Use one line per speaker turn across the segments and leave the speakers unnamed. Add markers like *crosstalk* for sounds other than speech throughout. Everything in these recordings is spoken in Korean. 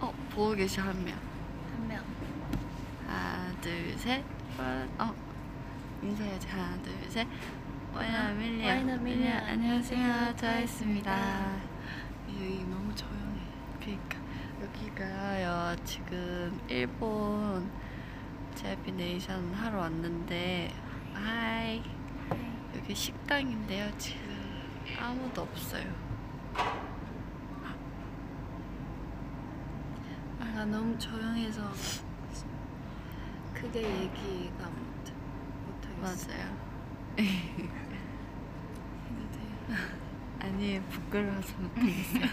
어 보고 계셔 한 명.
한 명.
하나 둘 셋. 어 인사해야지 하나 둘 셋. 와이너 밀리아.
와이너 밀리아.
안녕하세요. 트와이스입니다. 여기 너무 조용해. 그러니까 여기가요 지금 일본 JYP Nation 하러 왔는데 하이 여기 식당인데요 지금 아무도 없어요.
아 너무 조용해서 크게 얘기가 못 못하겠어.
맞아요.
해도 돼요?
아니 부끄러워서 못하겠어요.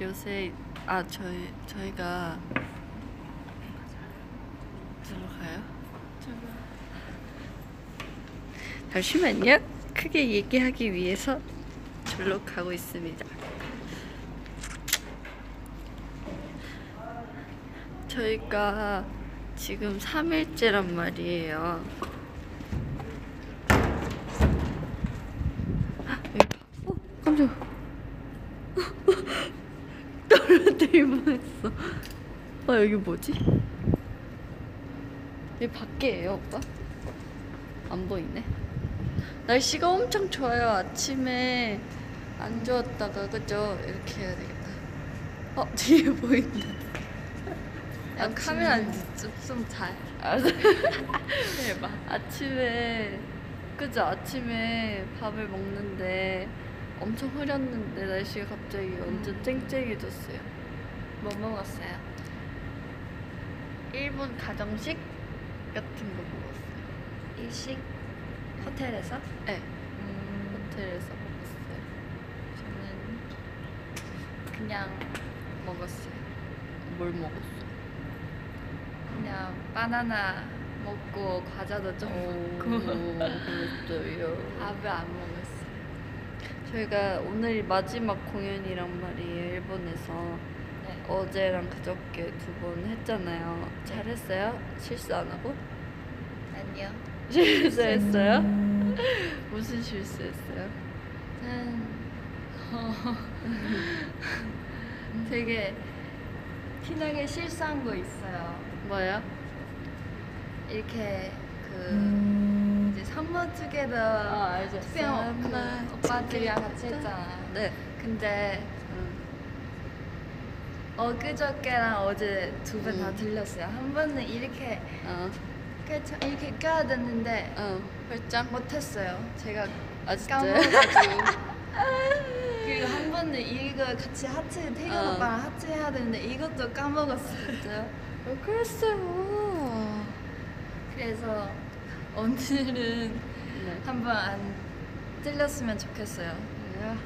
요새 아 저희 저희가 들어가요? 잠시만요. 크게 얘기하기 위해서 절로 가고 있습니다. 저희가 지금 3일째란 말이에요. 어, 깜짝. *laughs* 떨어뜨릴 뻔했어. 아 여기 뭐지? 여기 밖에예요, 오빠? 안 보이네. 날씨가 엄청 좋아요. 아침에 안 좋았다가 그죠? 이렇게 해야 되겠다. 어 *laughs* 뒤에 보인다.
야 카메라 좀 잘.
아, *laughs*
대박.
아침에 그죠? 아침에 밥을 먹는데 엄청 흐렸는데 날씨가 갑자기 완전 쨍쨍해졌어요.
뭐 먹었어요?
일본 가정식 같은 거 먹었어요.
일식 호텔에서?
네,
음,
호텔에서 먹었어요.
저는 그냥 먹었어요.
뭘 먹었어?
그냥 바나나 먹고 과자도 좀 먹고
그랬어요.
밥을 안 먹었어요.
저희가 오늘 마지막 공연이란 말이에요, 일본에서.
네.
어제랑 그저께 두 번 했잖아요. 잘했어요? 실수 안 하고?
아니요.
실수했어요? *laughs* 무슨 실수했어요?
난 어, *laughs* 되게 티나게 실수한 거 있어요.
뭐요?
이렇게 그 이제 선물 투게더
아, 알죠.
특별 오빠들이랑 같이 했잖아.
네.
근데 어그저께랑 어제 두 번다
음.
들렸어요. 한 번은 이렇게
어,
껴- 이렇게 껴야 됐는데
어, 활짝.
못했어요. 제가
아, 진짜요?
까먹어가지고. *laughs* 그리고 한 번은 이거 같이 하트 태경
어.
오빠랑 하트 해야 되는데 이것도 까먹었어요.
왜 그랬어요?
그래서 오늘은
네.
한번 안 틀렸으면 좋겠어요.
그래요?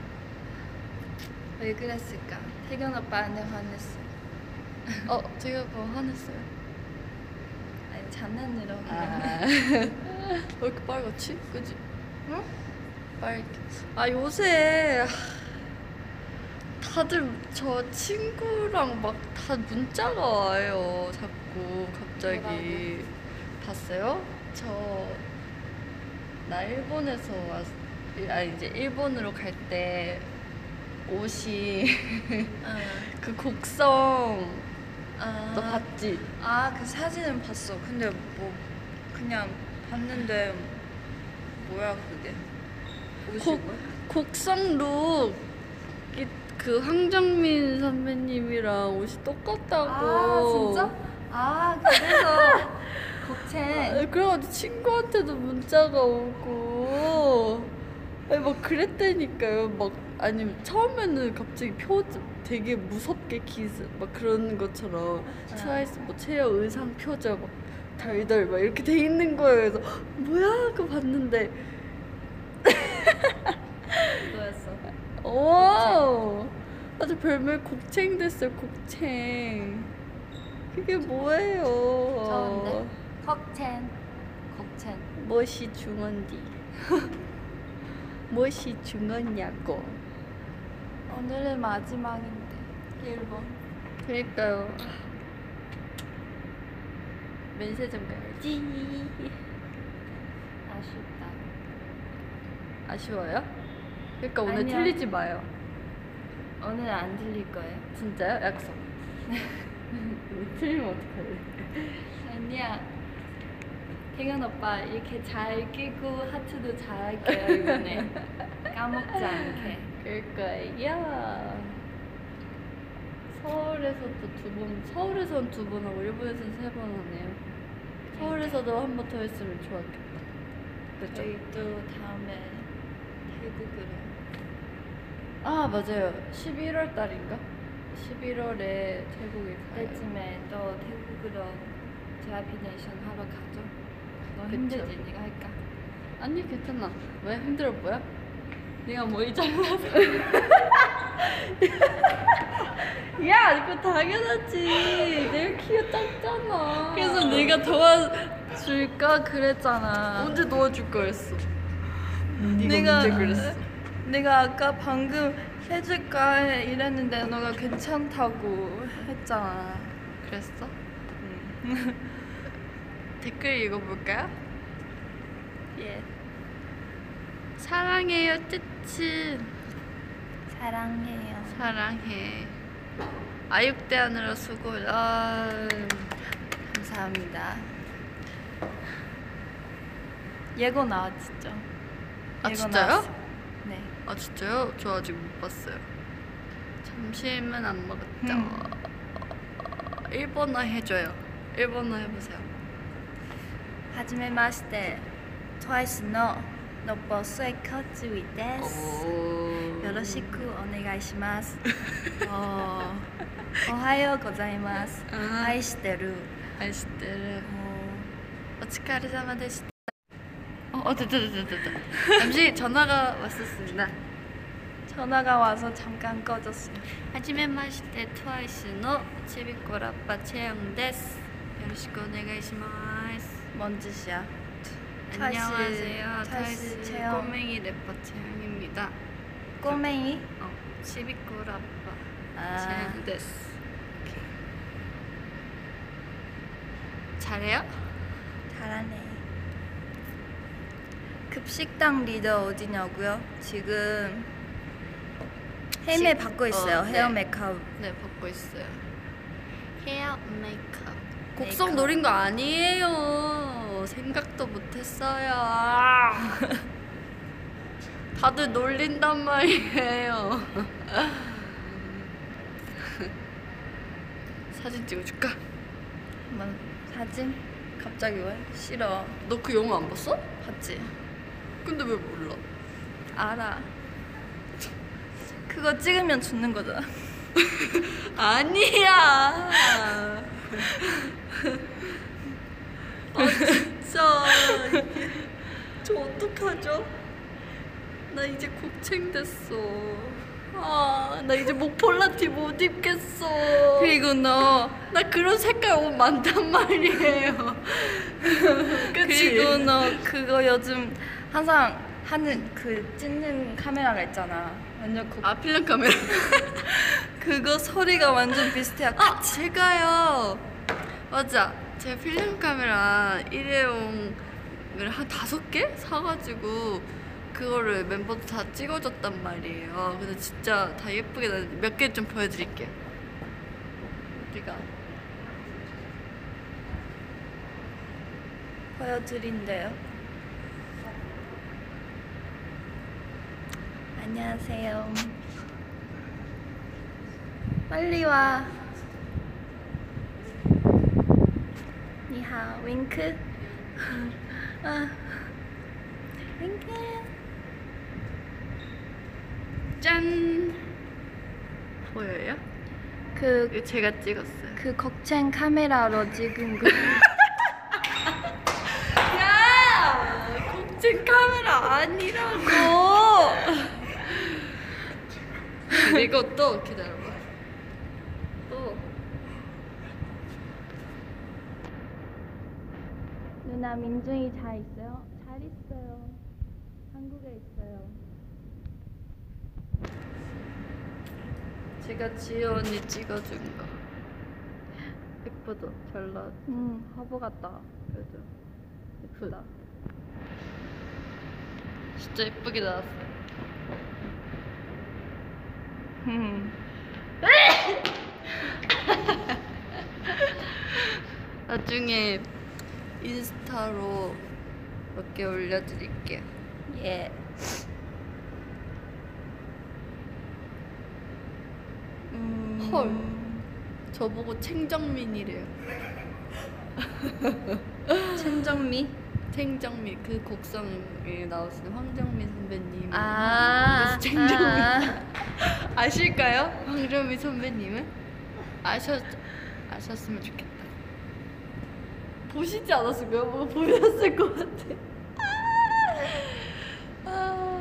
왜 그랬을까? 태경 오빠한테 화냈어요.
어, 제가 뭐 화냈어요?
그냥.
아. 왜 이렇게 빨갛지? 그지?
응?
빨개. 아, 요새. 다들 저 친구랑 막 다 문자가 와요. 자꾸 갑자기. 봤어요? 저. 나 일본에서 왔. 아, 이제 일본으로 갈 때 옷이
어. *laughs*
그 곡성
아,
너 봤지?
아, 그 사진은 봤어. 근데 뭐 그냥 봤는데 뭐야 그게?
곡,
옷이고요?
곡성 룩. 이- 그 황정민 선배님이랑 옷이 똑같다고.
아 진짜? 아 그래서 *laughs* 곡첸.
아, 그래가지고 친구한테도 문자가 오고. 아니 막 그랬다니까요. 막 아니 처음에는 갑자기 표정 되게 무섭게 기스 막 그런 것처럼
아.
트와이스 뭐 체어 의상 표정 막 덜덜 막 이렇게 돼 있는 거예요. 그래서 뭐야 그거 봤는데
이거였어.
오 아주 별명 곡챙 됐어요 곡챙 그게 뭐예요
좋은데? 곡첸. 곡첸.
무엇이 중헌디 *laughs* 무엇이 중헌냐고
오늘은 마지막인데 일본.
그러니까요 면세점 가야지
아 아쉽다.
아쉬워요? 그러니까 오늘
아니요.
틀리지 마요.
오늘 안 들릴 거예요.
진짜요? 약속. *laughs* 틀리면 어떡할래?
아니야. 태균 오빠 이렇게 잘 끼고 하트도 잘 할게요 이번에. 까먹지 않게.
그럴 거예요. 서울에서도 두 번, 서울에서는 두번 하고 일본에서는 세번 하네요. 서울에서도 한 번 더 했으면 좋았겠다. 그렇죠?
저희 또 다음에 태국으로.
아 맞아요. 11월 달인가? 11월에 태국에 가요.
그때쯤에 또 태국으로 제아피네이션 하러 가죠. 너
그쵸.
힘들지 네가 할까?
아니 괜찮아. 왜 힘들어 보여? 네가 머리 잘라서. *laughs* 야, 그거 당연하지. 내 키가 작잖아.
그래서 네가 도와줄까 그랬잖아.
언제 도와줄 거였어?
내가
언제 그랬어?
내가 아까 방금 해줄까 이랬는데 너가 괜찮다고 했잖아.
그랬어? *laughs* 댓글 읽어볼까요?
예.
사랑해요 쯔쯔
사랑해요.
사랑해. 아육대 안으로 수고 아,
감사합니다. 예고 나왔죠?
아 진짜요?
네.
아 진짜요? 저 아직 못 봤어요. 점심은 안 먹었죠.
음.
일본어 해줘요. 일본어 해보세요.
하지메마시테 트와이스 너 のっぽすえこつウィ*laughs* *laughs* です。
오.
よろしくお願いします。おおはようございます。
あ
愛してる。
아이스테르.
お
오츠카레사마 데시타. 어, 어, 됐다, 됐다, 됐다. 잠시 전화가 왔었습니다.
전화가 와서 잠깐 꺼졌어요.
하지메마시테 트와이스의 치비코 라빠 채영 데스. 요로시ku 오네가이시마스.
뭔 짓이야?
안녕하세요.
트와이스
트와이스
채영.
꼬맹이 래퍼 채영입니다.
꼬맹이?
어, ちびっこラッパー
아.
채영 です. 잘해요?
잘하네. 급식당 리더 어디냐고요? 지금
지-
받고 있어요.
어, 네.
헤어 메이크업.
네, 받고 있어요. 헤어 메이크업. 곡성
메이크업.
노린 거 아니에요. 생각도 못했어요. *laughs* 다들 놀린단 말이에요. *laughs* 사진 찍어줄까?
뭐, 사진? 갑자기 왜? 싫어.
너 그 영화 안 봤어?
봤지?
근데 왜 몰라?
알아. 그거 찍으면 죽는 거잖아. *laughs*
아니야. 아 진짜 이게 저 어떡하죠? 나 이제 곡챙 됐어. 아, 나 이제 목폴라티 못 입겠어.
그리고 너
나 그런 색깔 옷 많단 말이에요. *laughs* 그치?
그리고 너 그거 요즘 항상 하는 그 찍는 카메라가 있잖아. 완전 그,
아 필름 카메라. *laughs*
그거 소리가 완전 비슷해.
아 제가요. 맞아. 제 필름 카메라 일회용을 한 다섯 개 사가지고 그거를 멤버들 다 찍어줬단 말이에요. 근데 진짜 다 예쁘게 몇개 좀 보여드릴게요. 우리가
보여드린대요. 안녕하세요. 빨리 와. 니하오, 윙크. *laughs* 아, 윙크.
짠 보여요?
그,
제가 찍었어요.
그 곡챙 카메라로 찍은 거. *laughs*
야, 곡진 카메라 아니라고. 그리고 또 기다려봐. 또
누나 민중이 잘 있어요? 잘 있어요. 한국에 있어요.
제가 지효 언니 찍어준 거. 예쁘다. 잘 나왔.
음, 화보 같다.
그래도 예쁘다. 진짜 예쁘게 나왔어요. *laughs* 나중에 인스타로 몇 개 올려드릴게요.
예. 음,
헐. 저보고 챙정민이래요. *laughs*
천정미.
챙정민 그 곡성에 나오시는 황정민 선배님.
아,
챙정민.
아. *laughs*
아실까요? 황정민 선배님은? 아셨 아셨으면 좋겠다. 보시지 않았을까요? 뭔가 보셨을 것 같아. 아.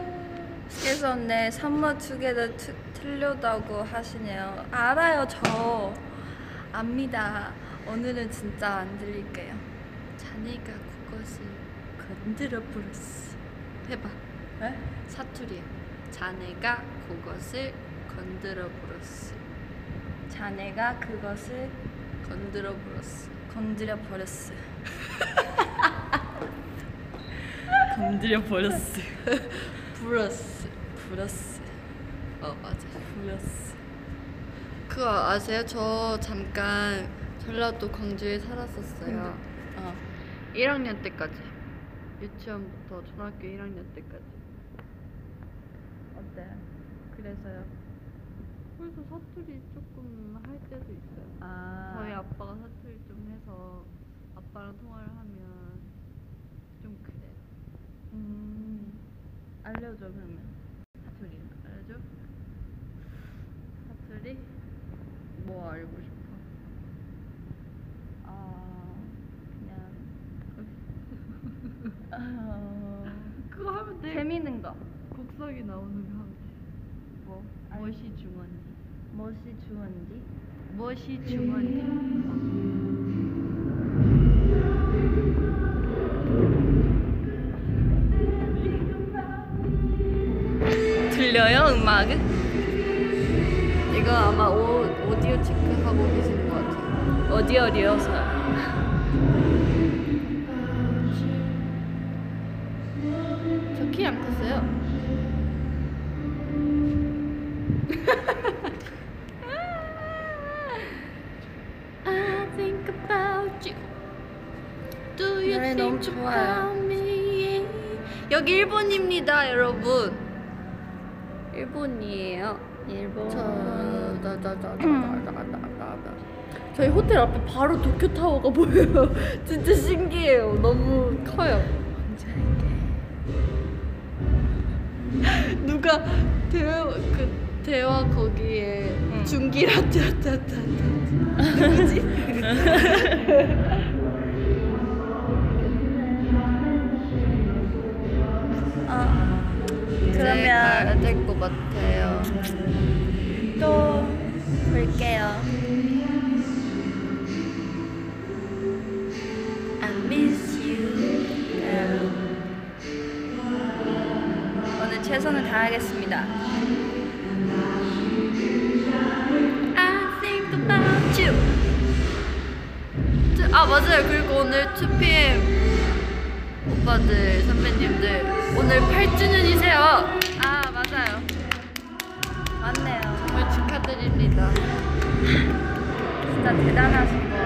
그래서 내 산모 두 개도 트- 틀렸다고 하시네요. 알아요, 저. 압니다. 오늘은 진짜 안 들릴게요.
자네가 그것을
건드려 버렸어.
해봐.
네?
사투리야. 자네가 그것을 건드려 버렸어.
자네가 그것을
건드려 버렸어.
건드려 버렸어. *laughs* 건드려 버렸어.
브러스.
불었어.
어 맞아.
불었어.
그거 아세요? 저 잠깐 전라도 광주에 살았었어요.
어.
1학년 때까지. 유치원부터 초등학교 1학년 때까지.
어때? 그래서요.
그래서 사투리 조금 할 때도 있어요.
아.
저희 아빠가 사투리 좀 해서 아빠랑 통화를 하면 좀 그래요.
음. 알려줘 그러면. 사투리.
알죠? 사투리? 뭐 알고 싶어?
아 그냥. 어, *laughs*
그거 하면 돼.
재밌는 거.
곡성이 나오는 거 하면 돼. 뭐?
알-
무엇이 중요한지.
무엇이 좋은지.
무엇이 중요한지.
어디 어디여서?
저 키 안 컸어요. I think about you. Do you
노래
think
너무 좋아요.
about me? 여기 일본입니다, 여러분. 일본이에요.
일본.
저다다다다다다다. 저희 호텔 앞에 바로 도쿄 타워가 보여요. *laughs* 진짜 신기해요. 너무 커요. 누가 대화 그 대화 거기에
응.
중기라짜짜짜 누구지?
아
가야
그러면
될것 같아요.
또 볼게요. 오늘 최선을 다하겠습니다.
I think about you. 아 맞아요. 그리고 오늘 2PM 오빠들 선배님들 오늘 8주년이세요.
아 맞아요. 맞네요.
정말 축하드립니다.
진짜 대단하신 것